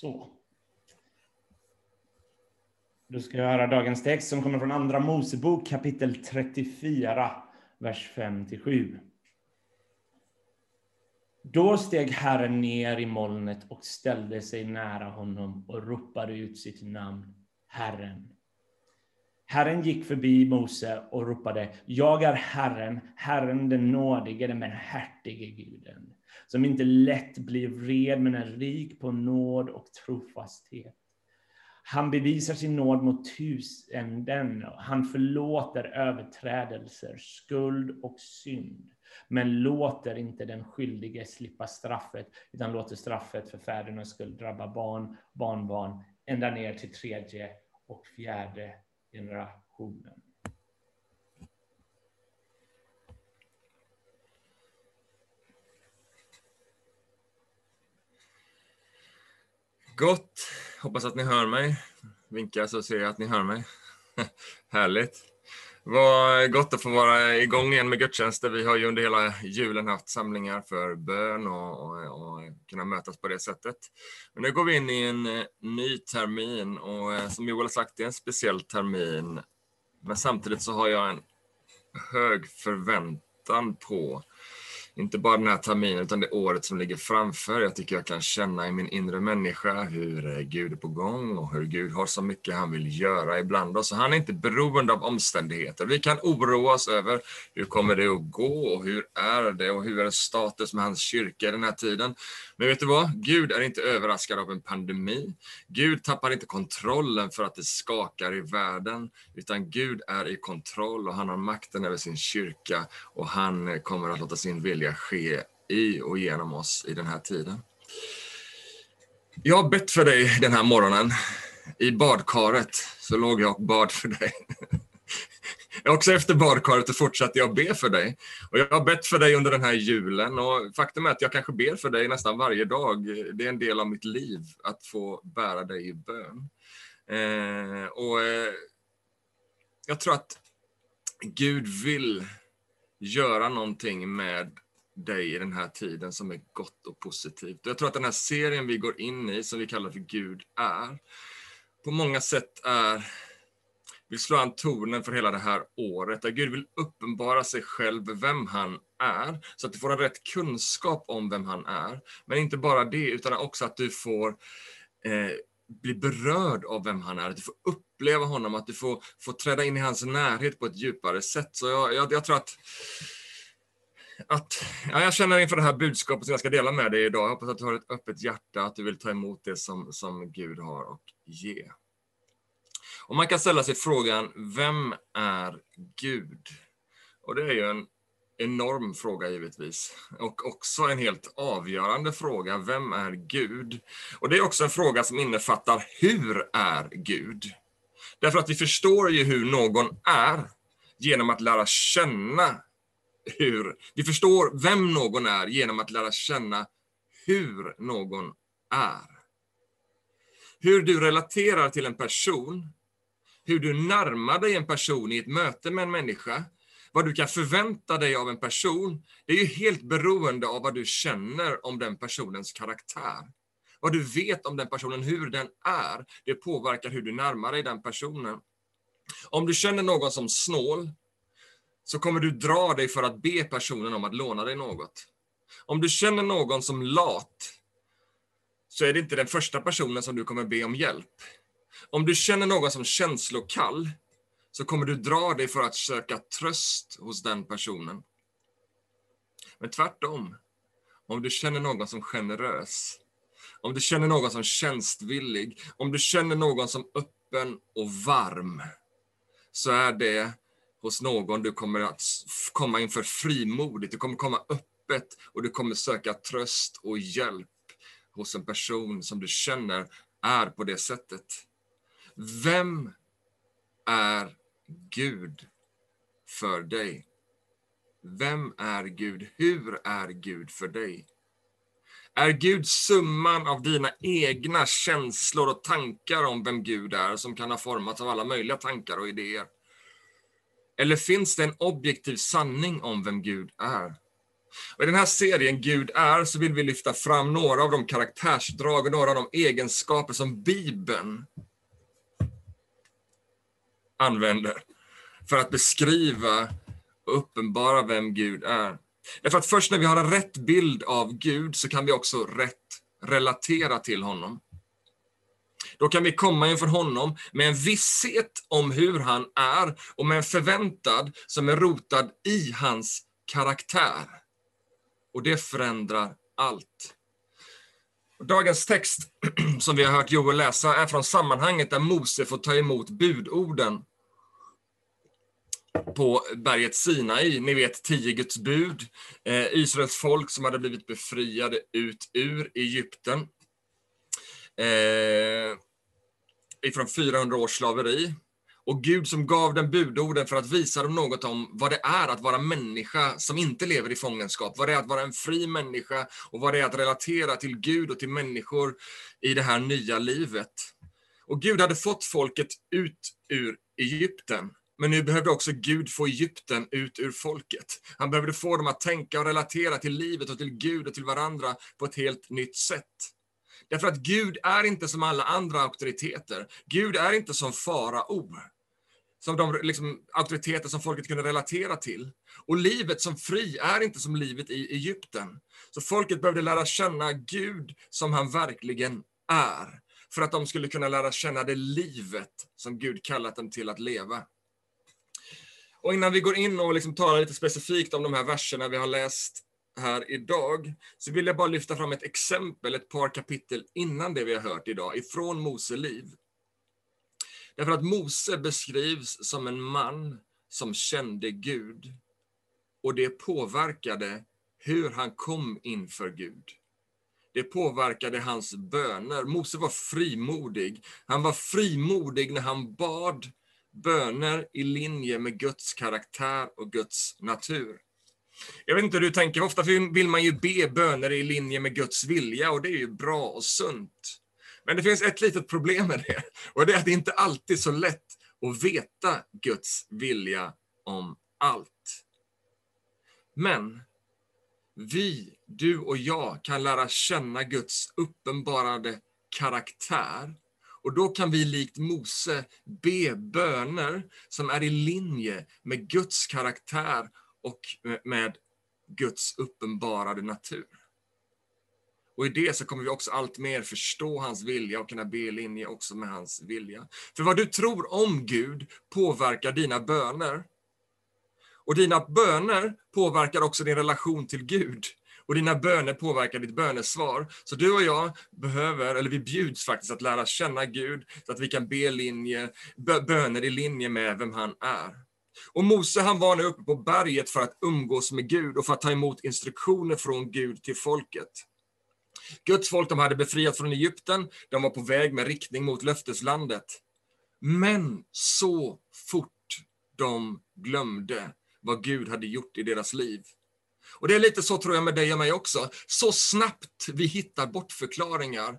Så. Då ska jag höra dagens text som kommer från Andra Mosebok kapitel 34, vers 5-7. Då steg Herren ner i molnet och ställde sig nära honom och ropade ut sitt namn, Herren. Herren gick förbi Mose och ropade, jag är Herren, Herren den nådige, den barmhärtige Guden, som inte lätt blir vred men är rik på nåd och trofasthet. Han bevisar sin nåd mot tusenden, han förlåter överträdelser, skuld och synd, men låter inte den skyldige slippa straffet, utan låter straffet för fädernas skull drabba barn, barnbarn, ända ner till tredje och fjärde generationen. Gott. Hoppas att ni hör mig. Vinka så ser jag att ni hör mig. Härligt. Vad gott att få vara igång igen med gudstjänster. Vi har ju under hela julen haft samlingar för bön och, och, och kunna mötas på det sättet. Men nu går vi in i en eh, ny termin och eh, som Joel har sagt, det är en speciell termin. Men samtidigt så har jag en hög förväntan på inte bara den här terminen utan det året som ligger framför. Jag tycker jag kan känna i min inre människa hur eh, Gud är på gång och hur Gud har så mycket han vill göra ibland oss. Han är inte beroende av omständigheter. Vi kan oroa oss över hur kommer det att gå och hur är det och hur är status med hans kyrka i den här tiden. Men vet du vad? Gud är inte överraskad av en pandemi. Gud tappar inte kontrollen för att det skakar i världen, utan Gud är i kontroll och han har makten över sin kyrka och han kommer att låta sin vilja vilja ske i och genom oss i den här tiden. Jag har bett för dig den här morgonen. I badkaret så låg jag och bad för dig. Också efter badkaret så fortsatte jag be för dig. Och jag har bett för dig under den här julen och faktum är att jag kanske ber för dig nästan varje dag. Det är en del av mitt liv att få bära dig i bön. Eh, och eh, jag tror att Gud vill göra någonting med dig i den här tiden som är gott och positivt. Jag tror att den här serien vi går in i, som vi kallar för Gud är, på många sätt är vill slå an tonen för hela det här året, där Gud vill uppenbara sig själv, vem han är, så att du får en rätt kunskap om vem han är. Men inte bara det, utan också att du får eh, bli berörd av vem han är, att du får uppleva honom, att du får, får träda in i hans närhet på ett djupare sätt. Så jag, jag, jag tror att att, ja, jag känner inför det här budskapet som jag ska dela med dig idag. Jag hoppas att du har ett öppet hjärta, att du vill ta emot det som, som Gud har att ge. Och man kan ställa sig frågan, vem är Gud? Och det är ju en enorm fråga givetvis. Och också en helt avgörande fråga, vem är Gud? Och det är också en fråga som innefattar, hur är Gud? Därför att vi förstår ju hur någon är genom att lära känna hur, vi förstår vem någon är genom att lära känna hur någon är. Hur du relaterar till en person, hur du närmar dig en person i ett möte med en människa, vad du kan förvänta dig av en person, det är ju helt beroende av vad du känner om den personens karaktär. Vad du vet om den personen, hur den är, det påverkar hur du närmar dig den personen. Om du känner någon som snål, så kommer du dra dig för att be personen om att låna dig något. Om du känner någon som lat, så är det inte den första personen som du kommer be om hjälp. Om du känner någon som känslokall, så kommer du dra dig för att söka tröst hos den personen. Men tvärtom, om du känner någon som generös, om du känner någon som tjänstvillig, om du känner någon som öppen och varm, så är det hos någon, du kommer att komma inför frimodigt, du kommer komma öppet och du kommer söka tröst och hjälp hos en person som du känner är på det sättet. Vem är Gud för dig? Vem är Gud? Hur är Gud för dig? Är Gud summan av dina egna känslor och tankar om vem Gud är, som kan ha formats av alla möjliga tankar och idéer? Eller finns det en objektiv sanning om vem Gud är? Och I den här serien Gud är så vill vi lyfta fram några av de karaktärsdrag och några av de egenskaper som Bibeln använder för att beskriva och uppenbara vem Gud är. Därför att först när vi har en rätt bild av Gud så kan vi också rätt relatera till honom. Då kan vi komma inför honom med en visshet om hur han är och med en förväntad som är rotad i hans karaktär. Och det förändrar allt. Dagens text som vi har hört Joel läsa är från sammanhanget där Mose får ta emot budorden på berget Sinai. Ni vet tio Guds bud. Eh, Israels folk som hade blivit befriade ut ur Egypten. Eh, ifrån 400 års slaveri. Och Gud som gav dem budorden för att visa dem något om vad det är att vara människa som inte lever i fångenskap. Vad det är att vara en fri människa och vad det är att relatera till Gud och till människor i det här nya livet. Och Gud hade fått folket ut ur Egypten. Men nu behövde också Gud få Egypten ut ur folket. Han behövde få dem att tänka och relatera till livet och till Gud och till varandra på ett helt nytt sätt. Därför att Gud är inte som alla andra auktoriteter. Gud är inte som farao. Som de liksom, auktoriteter som folket kunde relatera till. Och livet som fri är inte som livet i Egypten. Så folket behövde lära känna Gud som han verkligen är. För att de skulle kunna lära känna det livet som Gud kallat dem till att leva. Och innan vi går in och liksom talar lite specifikt om de här verserna vi har läst här idag, så vill jag bara lyfta fram ett exempel, ett par kapitel innan det vi har hört idag, ifrån Mose liv. Därför att Mose beskrivs som en man som kände Gud, och det påverkade hur han kom inför Gud. Det påverkade hans böner. Mose var frimodig. Han var frimodig när han bad böner i linje med Guds karaktär och Guds natur. Jag vet inte hur du tänker, ofta vill man ju be böner i linje med Guds vilja och det är ju bra och sunt. Men det finns ett litet problem med det och det är att det inte alltid är så lätt att veta Guds vilja om allt. Men vi, du och jag, kan lära känna Guds uppenbarade karaktär och då kan vi likt Mose be böner som är i linje med Guds karaktär och med Guds uppenbarade natur. Och i det så kommer vi också allt mer förstå hans vilja och kunna be i linje också med hans vilja. För vad du tror om Gud påverkar dina böner. Och dina böner påverkar också din relation till Gud. Och dina böner påverkar ditt bönesvar. Så du och jag behöver, eller vi bjuds faktiskt att lära känna Gud så att vi kan be linje, böner i linje med vem han är. Och Mose han var nu uppe på berget för att umgås med Gud och för att ta emot instruktioner från Gud till folket. Guds folk de hade befriats från Egypten, de var på väg med riktning mot löfteslandet. Men så fort de glömde vad Gud hade gjort i deras liv. Och det är lite så tror jag med dig och mig också. Så snabbt vi hittar bortförklaringar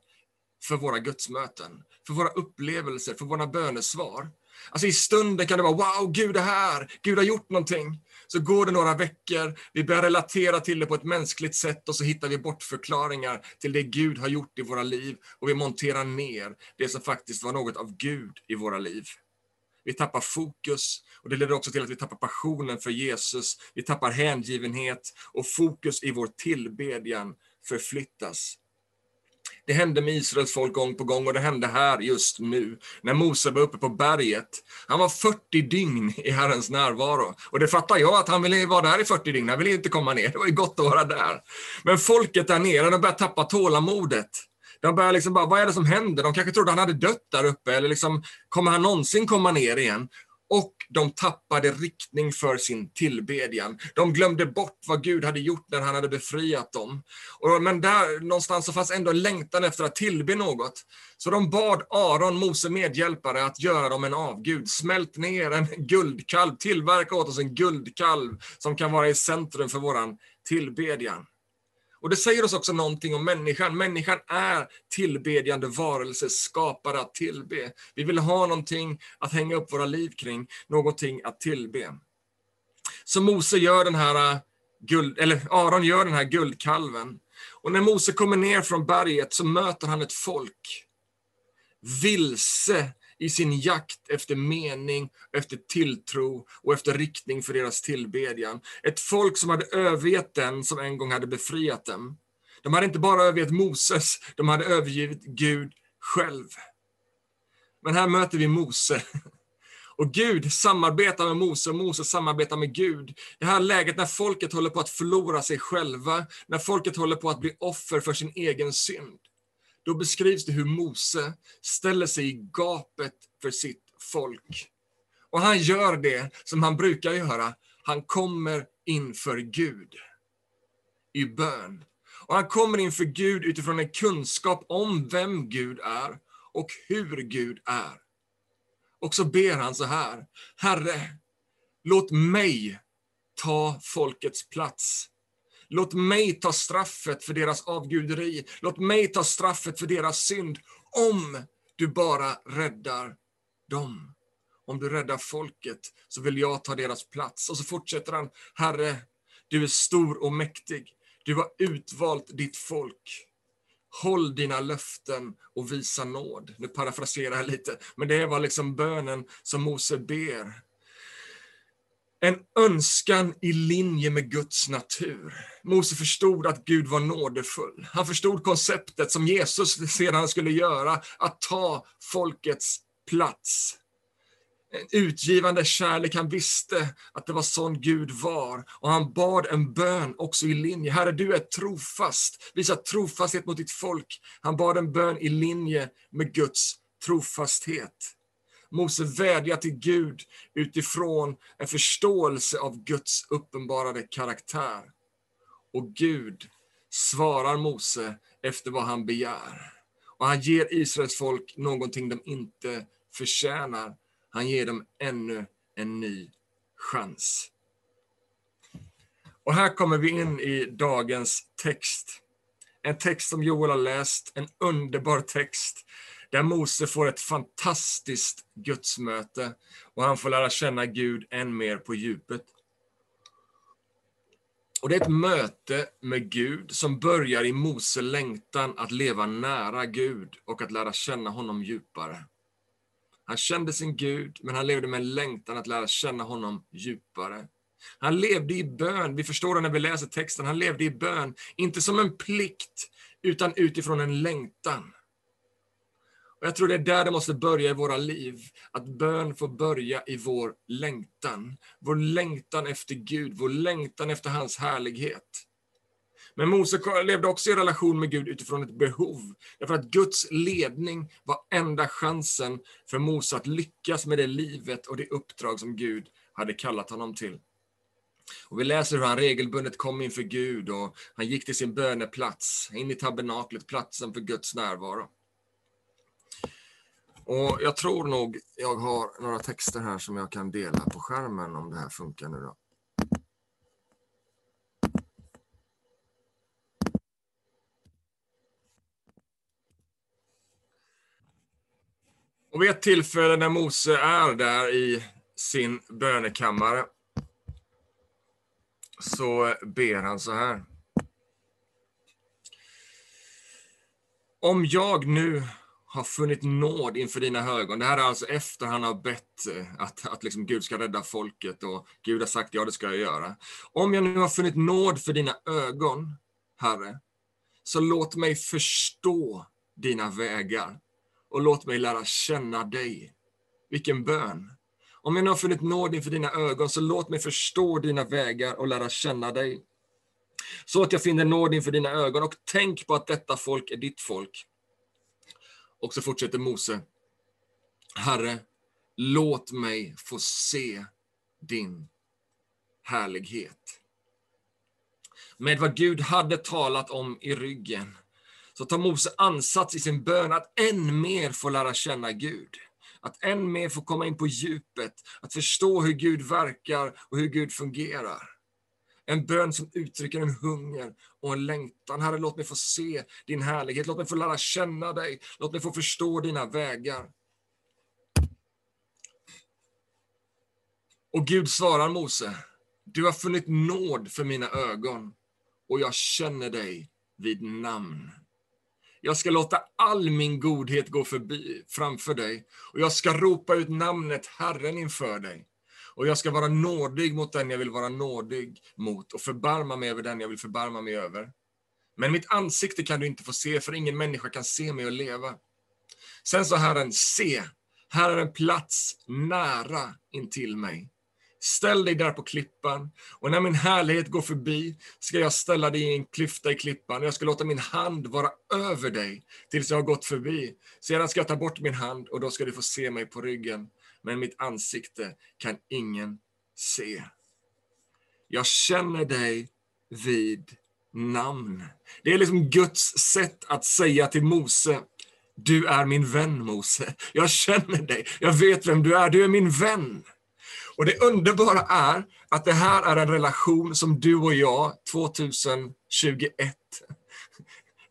för våra gudsmöten, för våra upplevelser, för våra bönesvar. Alltså i stunden kan det vara wow, Gud är här, Gud har gjort någonting. Så går det några veckor, vi börjar relatera till det på ett mänskligt sätt och så hittar vi bortförklaringar till det Gud har gjort i våra liv och vi monterar ner det som faktiskt var något av Gud i våra liv. Vi tappar fokus och det leder också till att vi tappar passionen för Jesus. Vi tappar hängivenhet och fokus i vår tillbedjan förflyttas. Det hände med Israels folk gång på gång och det hände här just nu, när Mose var uppe på berget. Han var 40 dygn i Herrens närvaro. Och det fattar jag, att han ville vara där i 40 dygn. Han ville inte komma ner, det var ju gott att vara där. Men folket där nere, de började tappa tålamodet. De började liksom bara, vad är det som händer? De kanske trodde han hade dött där uppe, eller liksom, kommer han någonsin komma ner igen? och de tappade riktning för sin tillbedjan. De glömde bort vad Gud hade gjort när han hade befriat dem. Och, men där någonstans så fanns ändå en längtan efter att tillbe något. Så de bad Aron, Mose medhjälpare, att göra dem en avgud. Smält ner en guldkalv, tillverka åt oss en guldkalv som kan vara i centrum för våran tillbedjan. Och det säger oss också någonting om människan. Människan är tillbedjande varelse, skapare att tillbe. Vi vill ha någonting att hänga upp våra liv kring, någonting att tillbe. Så Mose gör den här äh, guld, eller Aron gör den här guldkalven. Och när Mose kommer ner från berget så möter han ett folk vilse i sin jakt efter mening, efter tilltro och efter riktning för deras tillbedjan. Ett folk som hade övergett den som en gång hade befriat dem. De hade inte bara övergett Moses, de hade övergivit Gud själv. Men här möter vi Mose. Och Gud samarbetar med Mose och Mose samarbetar med Gud. Det här läget när folket håller på att förlora sig själva, när folket håller på att bli offer för sin egen synd. Då beskrivs det hur Mose ställer sig i gapet för sitt folk. Och han gör det som han brukar göra. Han kommer inför Gud i bön. Och han kommer inför Gud utifrån en kunskap om vem Gud är och hur Gud är. Och så ber han så här. Herre, låt mig ta folkets plats. Låt mig ta straffet för deras avguderi. Låt mig ta straffet för deras synd. Om du bara räddar dem. Om du räddar folket så vill jag ta deras plats. Och så fortsätter han. Herre, du är stor och mäktig. Du har utvalt ditt folk. Håll dina löften och visa nåd. Nu parafraserar jag lite, men det var liksom bönen som Mose ber. En önskan i linje med Guds natur. Mose förstod att Gud var nådefull. Han förstod konceptet som Jesus sedan skulle göra, att ta folkets plats en utgivande kärlek. Han visste att det var sån Gud var. Och han bad en bön också i linje. Herre, du är trofast. Visa trofasthet mot ditt folk. Han bad en bön i linje med Guds trofasthet. Mose vädjar till Gud utifrån en förståelse av Guds uppenbarade karaktär. Och Gud svarar Mose efter vad han begär. Och han ger Israels folk någonting de inte förtjänar. Han ger dem ännu en ny chans. Och här kommer vi in i dagens text. En text som Joel har läst, en underbar text där Mose får ett fantastiskt gudsmöte och han får lära känna Gud än mer på djupet. Och Det är ett möte med Gud som börjar i Mose längtan att leva nära Gud och att lära känna honom djupare. Han kände sin Gud, men han levde med en längtan att lära känna honom djupare. Han levde i bön, vi förstår det när vi läser texten, han levde i bön, inte som en plikt, utan utifrån en längtan. Och Jag tror det är där det måste börja i våra liv, att bön får börja i vår längtan. Vår längtan efter Gud, vår längtan efter hans härlighet. Men Mose levde också i relation med Gud utifrån ett behov. Därför att Guds ledning var enda chansen för Mose att lyckas med det livet och det uppdrag som Gud hade kallat honom till. Och vi läser hur han regelbundet kom inför Gud och han gick till sin böneplats, in i tabernaklet, platsen för Guds närvaro. Och jag tror nog jag har några texter här som jag kan dela på skärmen om det här funkar nu då. Och vid ett tillfälle när Mose är där i sin bönekammare så ber han så här. Om jag nu har funnit nåd inför dina ögon. Det här är alltså efter han har bett eh, att, att liksom Gud ska rädda folket och Gud har sagt ja, det ska jag göra. Om jag nu har funnit nåd för dina ögon, Herre, så låt mig förstå dina vägar och låt mig lära känna dig. Vilken bön! Om jag nu har funnit nåd inför dina ögon, så låt mig förstå dina vägar och lära känna dig. Så att jag finner nåd inför dina ögon och tänk på att detta folk är ditt folk. Och så fortsätter Mose. Herre, låt mig få se din härlighet. Med vad Gud hade talat om i ryggen så tar Mose ansats i sin bön att än mer få lära känna Gud. Att än mer få komma in på djupet, att förstå hur Gud verkar och hur Gud fungerar. En bön som uttrycker en hunger och en längtan. Herre, låt mig få se din härlighet. Låt mig få lära känna dig. Låt mig få förstå dina vägar. Och Gud svarar Mose. Du har funnit nåd för mina ögon och jag känner dig vid namn. Jag ska låta all min godhet gå förbi framför dig och jag ska ropa ut namnet Herren inför dig. Och jag ska vara nådig mot den jag vill vara nådig mot och förbarma mig över den jag vill förbarma mig över. Men mitt ansikte kan du inte få se, för ingen människa kan se mig och leva. Sen sa Herren, se, här är en plats nära intill mig. Ställ dig där på klippan, och när min härlighet går förbi ska jag ställa dig i en klyfta i klippan, och jag ska låta min hand vara över dig tills jag har gått förbi. Sedan ska jag ta bort min hand, och då ska du få se mig på ryggen, men mitt ansikte kan ingen se. Jag känner dig vid namn. Det är liksom Guds sätt att säga till Mose, du är min vän Mose. Jag känner dig, jag vet vem du är, du är min vän. Och det underbara är att det här är en relation som du och jag, 2021,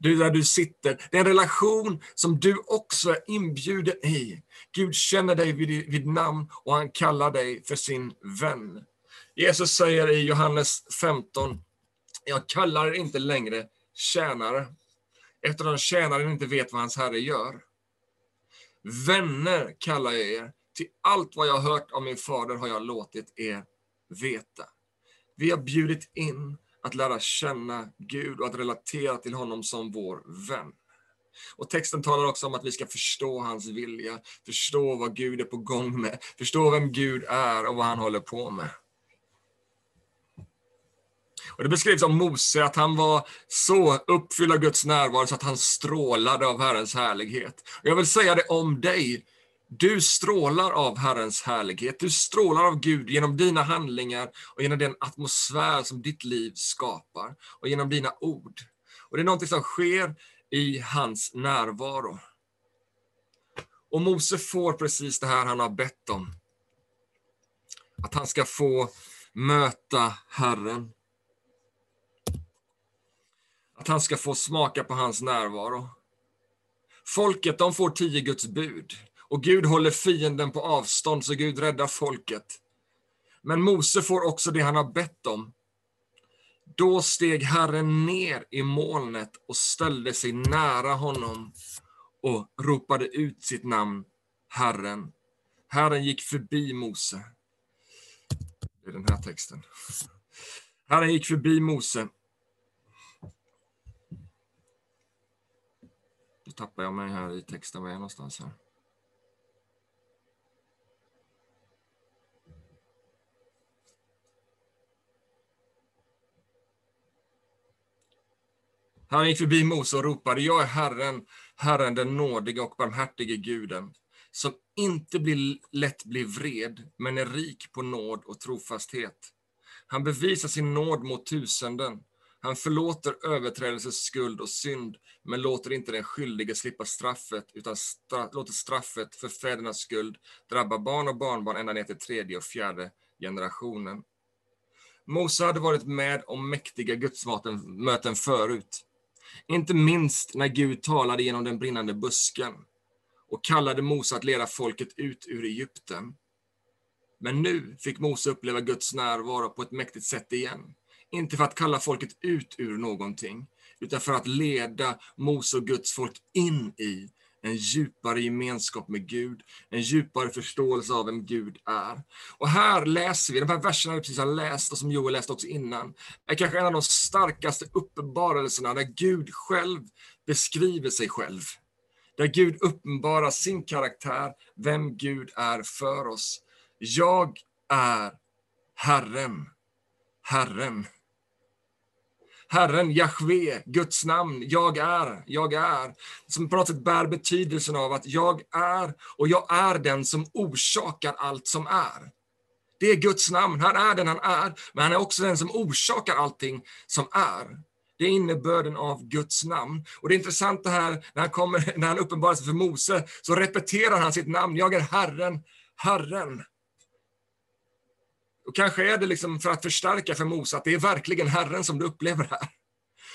du där du sitter, det är en relation som du också är inbjuden i. Gud känner dig vid, vid namn och han kallar dig för sin vän. Jesus säger i Johannes 15, jag kallar er inte längre tjänare, eftersom tjänaren inte vet vad hans herre gör. Vänner kallar jag er, till allt vad jag har hört av min fader har jag låtit er veta. Vi har bjudit in att lära känna Gud och att relatera till honom som vår vän. Och texten talar också om att vi ska förstå hans vilja, förstå vad Gud är på gång med, förstå vem Gud är och vad han håller på med. Och Det beskrivs om Mose att han var så uppfylld av Guds närvaro så att han strålade av Herrens härlighet. Och jag vill säga det om dig. Du strålar av Herrens härlighet. Du strålar av Gud genom dina handlingar och genom den atmosfär som ditt liv skapar och genom dina ord. Och Det är något som sker i hans närvaro. Och Mose får precis det här han har bett om. Att han ska få möta Herren. Att han ska få smaka på hans närvaro. Folket de får tio Guds bud och Gud håller fienden på avstånd så Gud räddar folket. Men Mose får också det han har bett om. Då steg Herren ner i molnet och ställde sig nära honom och ropade ut sitt namn, Herren. Herren gick förbi Mose. Det är den här texten. Herren gick förbi Mose Nu tappar jag mig här i texten. Var är jag någonstans här? Han gick förbi Mose och ropade, jag är Herren, Herren den nådige och barmhärtige guden, som inte blir, lätt blir vred, men är rik på nåd och trofasthet. Han bevisar sin nåd mot tusenden han förlåter överträdelses skuld och synd, men låter inte den skyldige slippa straffet, utan stra låter straffet för fädernas skuld drabba barn och barnbarn ända ner till tredje och fjärde generationen. Mose hade varit med om mäktiga gudsmöten förut. Inte minst när Gud talade genom den brinnande busken och kallade Mose att leda folket ut ur Egypten. Men nu fick Mose uppleva Guds närvaro på ett mäktigt sätt igen. Inte för att kalla folket ut ur någonting, utan för att leda Mose och Guds folk in i en djupare gemenskap med Gud, en djupare förståelse av vem Gud är. Och här läser vi, de här verserna vi precis har läst och som Joel läste också innan, är kanske en av de starkaste uppenbarelserna där Gud själv beskriver sig själv. Där Gud uppenbarar sin karaktär, vem Gud är för oss. Jag är Herren, Herren. Herren, Jahve, Guds namn, jag är, jag är, som på något sätt bär betydelsen av att jag är och jag är den som orsakar allt som är. Det är Guds namn, han är den han är, men han är också den som orsakar allting som är. Det är innebörden av Guds namn. Och det är intressant det här, när han, kommer, när han uppenbarar sig för Mose, så repeterar han sitt namn, jag är Herren, Herren. Och kanske är det liksom för att förstärka för Mose att det är verkligen Herren som du upplever här.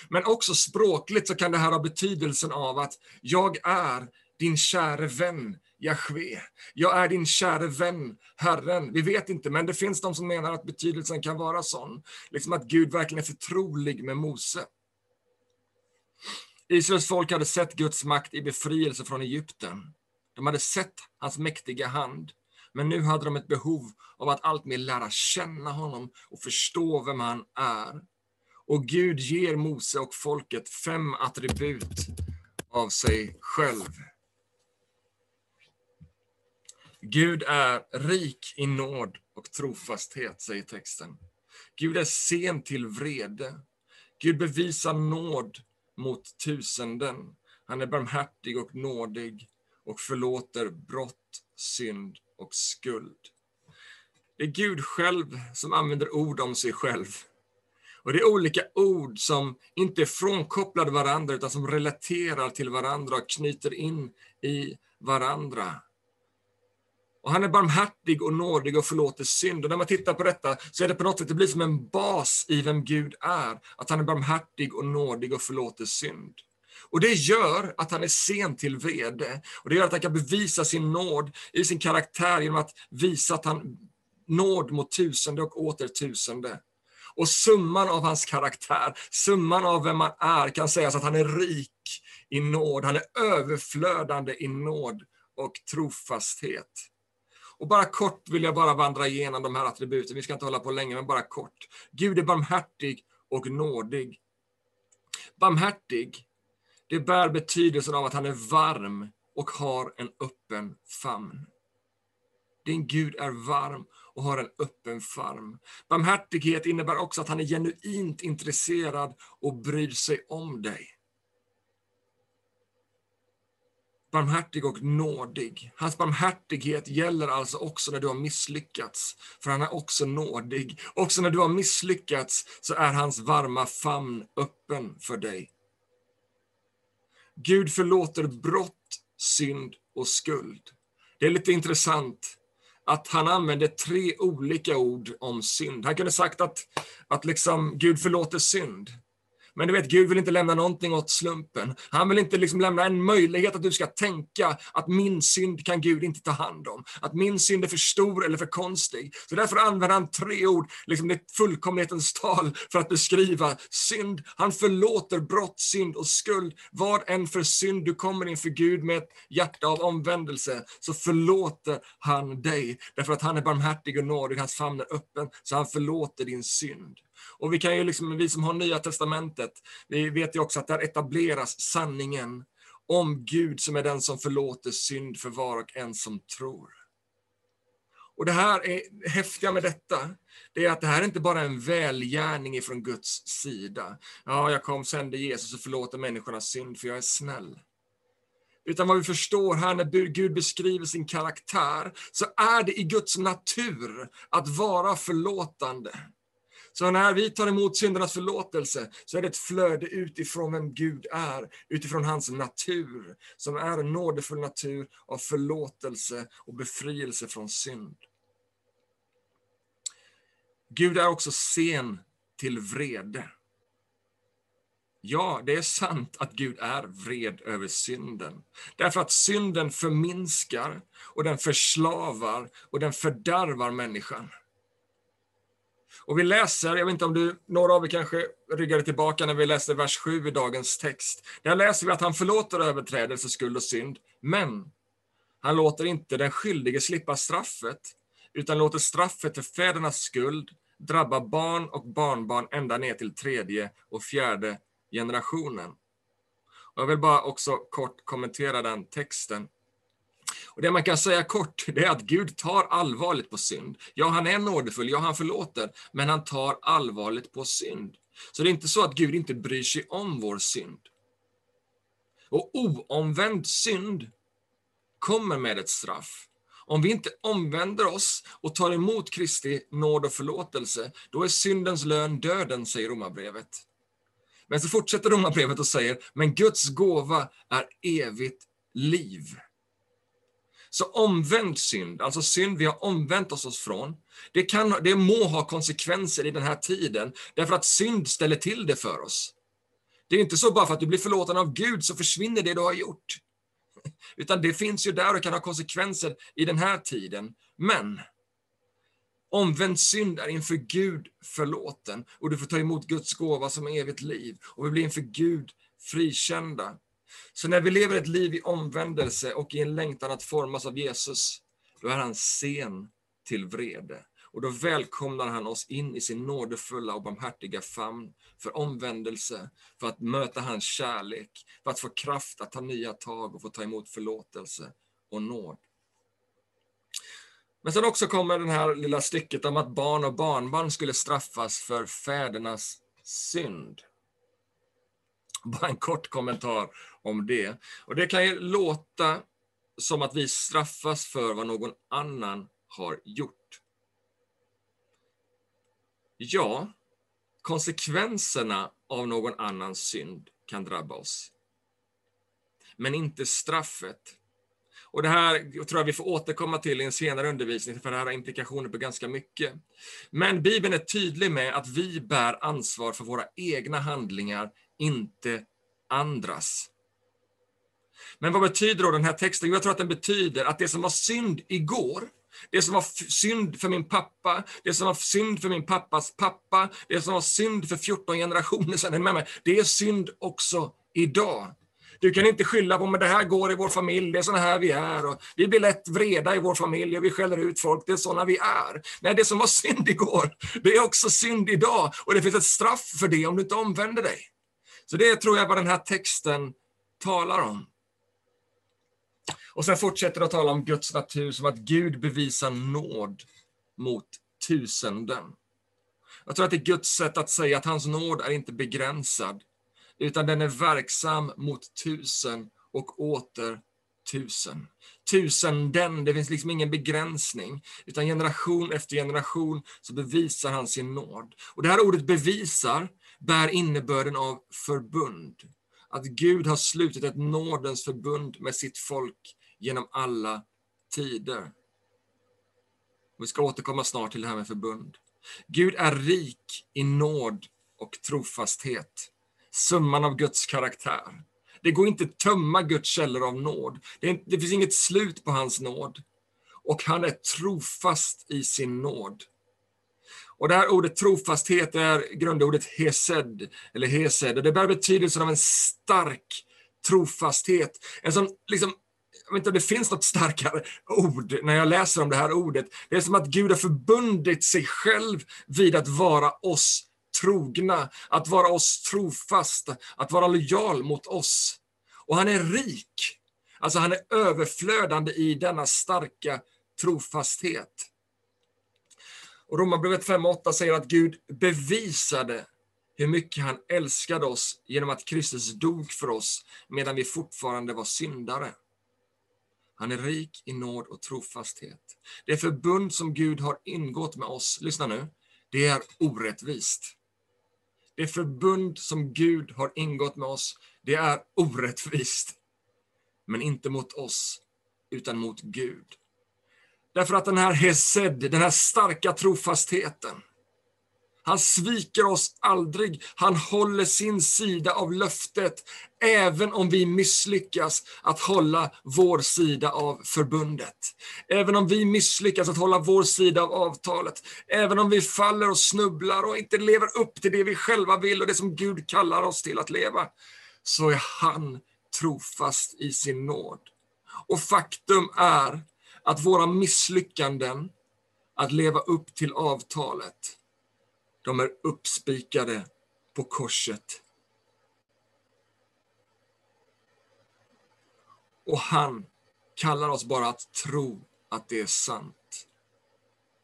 Men också språkligt så kan det här ha betydelsen av att jag är din käre vän Jahve. Jag är din käre vän, Herren. Vi vet inte, men det finns de som menar att betydelsen kan vara sån. Liksom att Gud verkligen är förtrolig med Mose. Israels folk hade sett Guds makt i befrielse från Egypten. De hade sett hans mäktiga hand. Men nu hade de ett behov av att alltmer lära känna honom och förstå vem han är. Och Gud ger Mose och folket fem attribut av sig själv. Gud är rik i nåd och trofasthet, säger texten. Gud är sen till vrede. Gud bevisar nåd mot tusenden. Han är barmhärtig och nådig och förlåter brott, synd och skuld. Det är Gud själv som använder ord om sig själv. Och Det är olika ord som inte är frånkopplade varandra utan som relaterar till varandra och knyter in i varandra. Och Han är barmhärtig och nådig och förlåter synd. Och när man tittar på detta så är det på något sätt, det blir som en bas i vem Gud är. Att han är barmhärtig och nådig och förlåter synd. Och det gör att han är sen till vrede. Och det gör att han kan bevisa sin nåd i sin karaktär genom att visa att han nåd mot tusende och åter tusende. Och summan av hans karaktär, summan av vem han är, kan sägas att han är rik i nåd. Han är överflödande i nåd och trofasthet. Och bara kort vill jag bara vandra igenom de här attributen. Vi ska inte hålla på länge, men bara kort. Gud är barmhärtig och nådig. Barmhärtig, det bär betydelsen av att han är varm och har en öppen famn. Din Gud är varm och har en öppen famn. Barmhärtighet innebär också att han är genuint intresserad och bryr sig om dig. barmhärtig och nådig. Hans barmhärtighet gäller alltså också när du har misslyckats, för han är också nådig. Också när du har misslyckats så är hans varma famn öppen för dig. Gud förlåter brott, synd och skuld. Det är lite intressant att han använder tre olika ord om synd. Han kunde sagt att, att liksom Gud förlåter synd. Men du vet, Gud vill inte lämna någonting åt slumpen. Han vill inte liksom lämna en möjlighet att du ska tänka att min synd kan Gud inte ta hand om. Att min synd är för stor eller för konstig. Så därför använder han tre ord, liksom det fullkomlighetens tal, för att beskriva synd. Han förlåter brott, synd och skuld. Vad än för synd du kommer inför Gud med ett hjärta av omvändelse, så förlåter han dig. Därför att han är barmhärtig och nådig, hans famn är öppen, så han förlåter din synd. Och vi kan ju liksom, vi som har Nya Testamentet, vi vet ju också att där etableras sanningen om Gud som är den som förlåter synd för var och en som tror. Och det här är häftiga med detta, det är att det här är inte bara en välgärning ifrån Guds sida. Ja, jag kom, sände Jesus och förlåter människornas synd för jag är snäll. Utan vad vi förstår här när Gud beskriver sin karaktär, så är det i Guds natur att vara förlåtande. Så när vi tar emot syndernas förlåtelse så är det ett flöde utifrån vem Gud är, utifrån hans natur, som är en nådefull natur av förlåtelse och befrielse från synd. Gud är också sen till vrede. Ja, det är sant att Gud är vred över synden. Därför att synden förminskar och den förslavar och den fördärvar människan. Och vi läser, jag vet inte om du, några av er kanske ryggade tillbaka när vi läste vers 7 i dagens text. Där läser vi att han förlåter överträdelse, skuld och synd, men han låter inte den skyldige slippa straffet, utan låter straffet för fädernas skuld drabba barn och barnbarn ända ner till tredje och fjärde generationen. Och jag vill bara också kort kommentera den texten. Och Det man kan säga kort, det är att Gud tar allvarligt på synd. Ja, han är nådefull, ja, han förlåter, men han tar allvarligt på synd. Så det är inte så att Gud inte bryr sig om vår synd. Och oomvänd synd kommer med ett straff. Om vi inte omvänder oss och tar emot Kristi nåd och förlåtelse, då är syndens lön döden, säger Romarbrevet. Men så fortsätter Romarbrevet och säger, men Guds gåva är evigt liv. Så omvänd synd, alltså synd vi har omvänt oss från, det, kan, det må ha konsekvenser i den här tiden, därför att synd ställer till det för oss. Det är inte så bara för att du blir förlåten av Gud så försvinner det du har gjort. utan det finns ju där och kan ha konsekvenser i den här tiden. Men omvänd synd är inför Gud förlåten och du får ta emot Guds gåva som evigt liv och vi blir inför Gud frikända. Så när vi lever ett liv i omvändelse och i en längtan att formas av Jesus, då är han sen till vrede. Och då välkomnar han oss in i sin nådefulla och barmhärtiga famn för omvändelse, för att möta hans kärlek, för att få kraft att ta nya tag och få ta emot förlåtelse och nåd. Men sen också kommer det här lilla stycket om att barn och barnbarn skulle straffas för fädernas synd. Bara en kort kommentar om det. Och Det kan ju låta som att vi straffas för vad någon annan har gjort. Ja, konsekvenserna av någon annans synd kan drabba oss. Men inte straffet. Och Det här tror jag vi får återkomma till i en senare undervisning, för det här har implikationer på ganska mycket. Men Bibeln är tydlig med att vi bär ansvar för våra egna handlingar, inte andras. Men vad betyder då den här texten? Jag tror att den betyder att det som var synd igår, det som var synd för min pappa, det som var synd för min pappas pappa, det som var synd för 14 generationer sedan, med mig, det är synd också idag. Du kan inte skylla på, men det här går i vår familj, det är såna här vi är. Och vi blir lätt vreda i vår familj och vi skäller ut folk, det är såna vi är. Nej, det som var synd igår, det är också synd idag. Och det finns ett straff för det om du inte omvänder dig. Så det tror jag vad den här texten talar om. Och sen fortsätter det att tala om Guds natur som att Gud bevisar nåd mot tusenden. Jag tror att det är Guds sätt att säga att hans nåd är inte begränsad, utan den är verksam mot tusen och åter tusen. Tusenden, det finns liksom ingen begränsning, utan generation efter generation så bevisar han sin nåd. Och det här ordet bevisar bär innebörden av förbund. Att Gud har slutit ett nådens förbund med sitt folk genom alla tider. Vi ska återkomma snart till det här med förbund. Gud är rik i nåd och trofasthet, summan av Guds karaktär. Det går inte att tömma Guds källor av nåd. Det, det finns inget slut på hans nåd. Och han är trofast i sin nåd. Och det här ordet trofasthet är grundordet hesed, eller hesed, och det bär betydelsen av en stark trofasthet. En sån liksom jag vet inte om det finns något starkare ord när jag läser om det här ordet. Det är som att Gud har förbundit sig själv vid att vara oss trogna, att vara oss trofasta, att vara lojal mot oss. Och han är rik. Alltså han är överflödande i denna starka trofasthet. Och Romarbrevet 5.8 säger att Gud bevisade hur mycket han älskade oss genom att Kristus dog för oss medan vi fortfarande var syndare. Han är rik i nåd och trofasthet. Det förbund som Gud har ingått med oss, lyssna nu, det är orättvist. Det förbund som Gud har ingått med oss, det är orättvist. Men inte mot oss, utan mot Gud. Därför att den här Hesed, den här starka trofastheten, han sviker oss aldrig. Han håller sin sida av löftet, även om vi misslyckas att hålla vår sida av förbundet. Även om vi misslyckas att hålla vår sida av avtalet. Även om vi faller och snubblar och inte lever upp till det vi själva vill och det som Gud kallar oss till att leva, så är han trofast i sin nåd. Och faktum är att våra misslyckanden att leva upp till avtalet, de är uppspikade på korset. Och han kallar oss bara att tro att det är sant.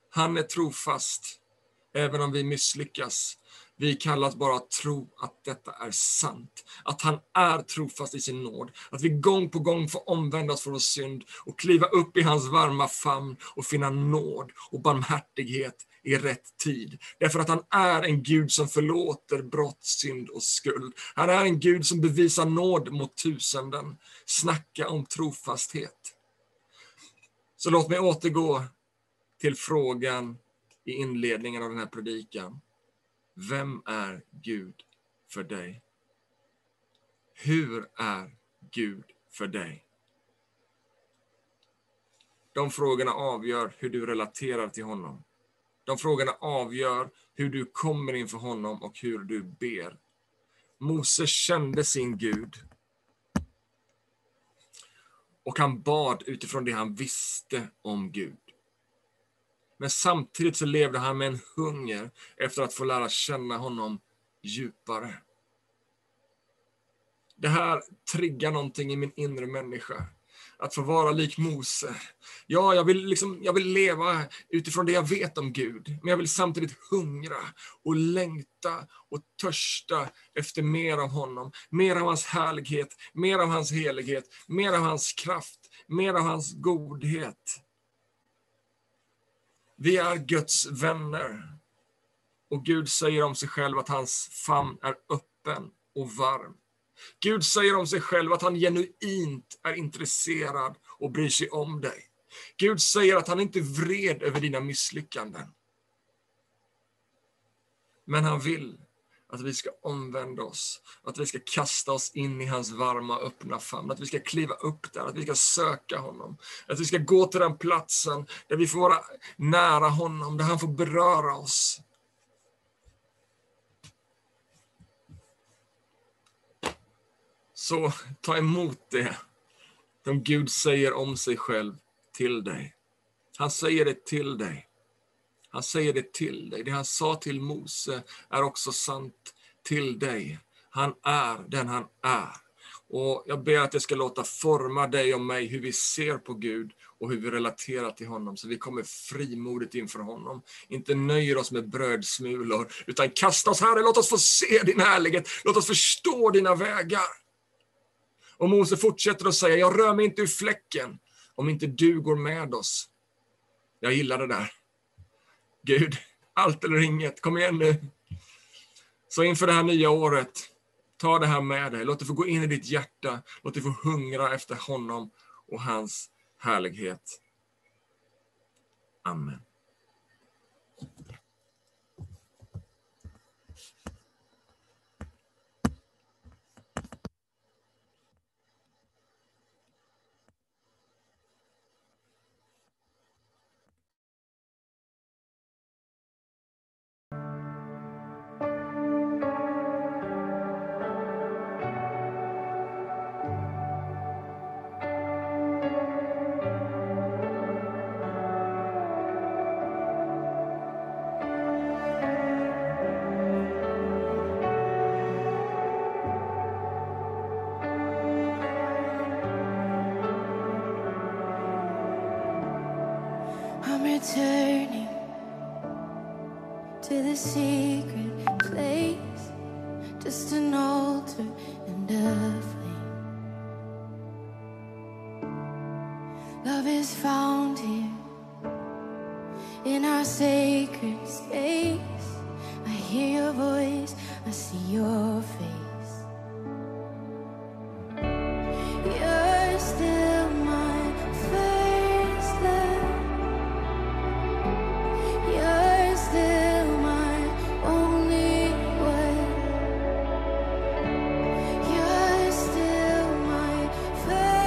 Han är trofast, även om vi misslyckas. Vi kallas bara att tro att detta är sant. Att han är trofast i sin nåd. Att vi gång på gång får omvändas från vår synd och kliva upp i hans varma famn och finna nåd och barmhärtighet i rätt tid. Därför att han är en Gud som förlåter brott, synd och skuld. Han är en Gud som bevisar nåd mot tusenden. Snacka om trofasthet. Så låt mig återgå till frågan i inledningen av den här predikan. Vem är Gud för dig? Hur är Gud för dig? De frågorna avgör hur du relaterar till honom. De frågorna avgör hur du kommer inför honom och hur du ber. Mose kände sin Gud. Och han bad utifrån det han visste om Gud. Men samtidigt så levde han med en hunger efter att få lära känna honom djupare. Det här triggar någonting i min inre människa. Att få vara lik Mose. Ja, jag vill, liksom, jag vill leva utifrån det jag vet om Gud, men jag vill samtidigt hungra och längta och törsta efter mer av honom. Mer av hans härlighet, mer av hans helighet, mer av hans kraft, mer av hans godhet. Vi är Guds vänner. Och Gud säger om sig själv att hans famn är öppen och varm. Gud säger om sig själv att han genuint är intresserad och bryr sig om dig. Gud säger att han inte är vred över dina misslyckanden. Men han vill att vi ska omvända oss, att vi ska kasta oss in i hans varma, öppna famn, att vi ska kliva upp där, att vi ska söka honom, att vi ska gå till den platsen där vi får vara nära honom, där han får beröra oss. Så ta emot det som Gud säger om sig själv till dig. Han säger det till dig. Han säger det till dig. Det han sa till Mose är också sant till dig. Han är den han är. Och Jag ber att det ska låta forma dig och mig hur vi ser på Gud och hur vi relaterar till honom, så vi kommer frimodigt inför honom. Inte nöjer oss med brödsmulor, utan kasta oss, Herre, låt oss få se din härlighet, låt oss förstå dina vägar. Och Mose fortsätter att säga, jag rör mig inte ur fläcken om inte du går med oss. Jag gillar det där. Gud, allt eller inget, kom igen nu. Så inför det här nya året, ta det här med dig. Låt det få gå in i ditt hjärta. Låt det få hungra efter honom och hans härlighet. Amen. Secret place, just an altar and a flame. Love is found here in our sacred space.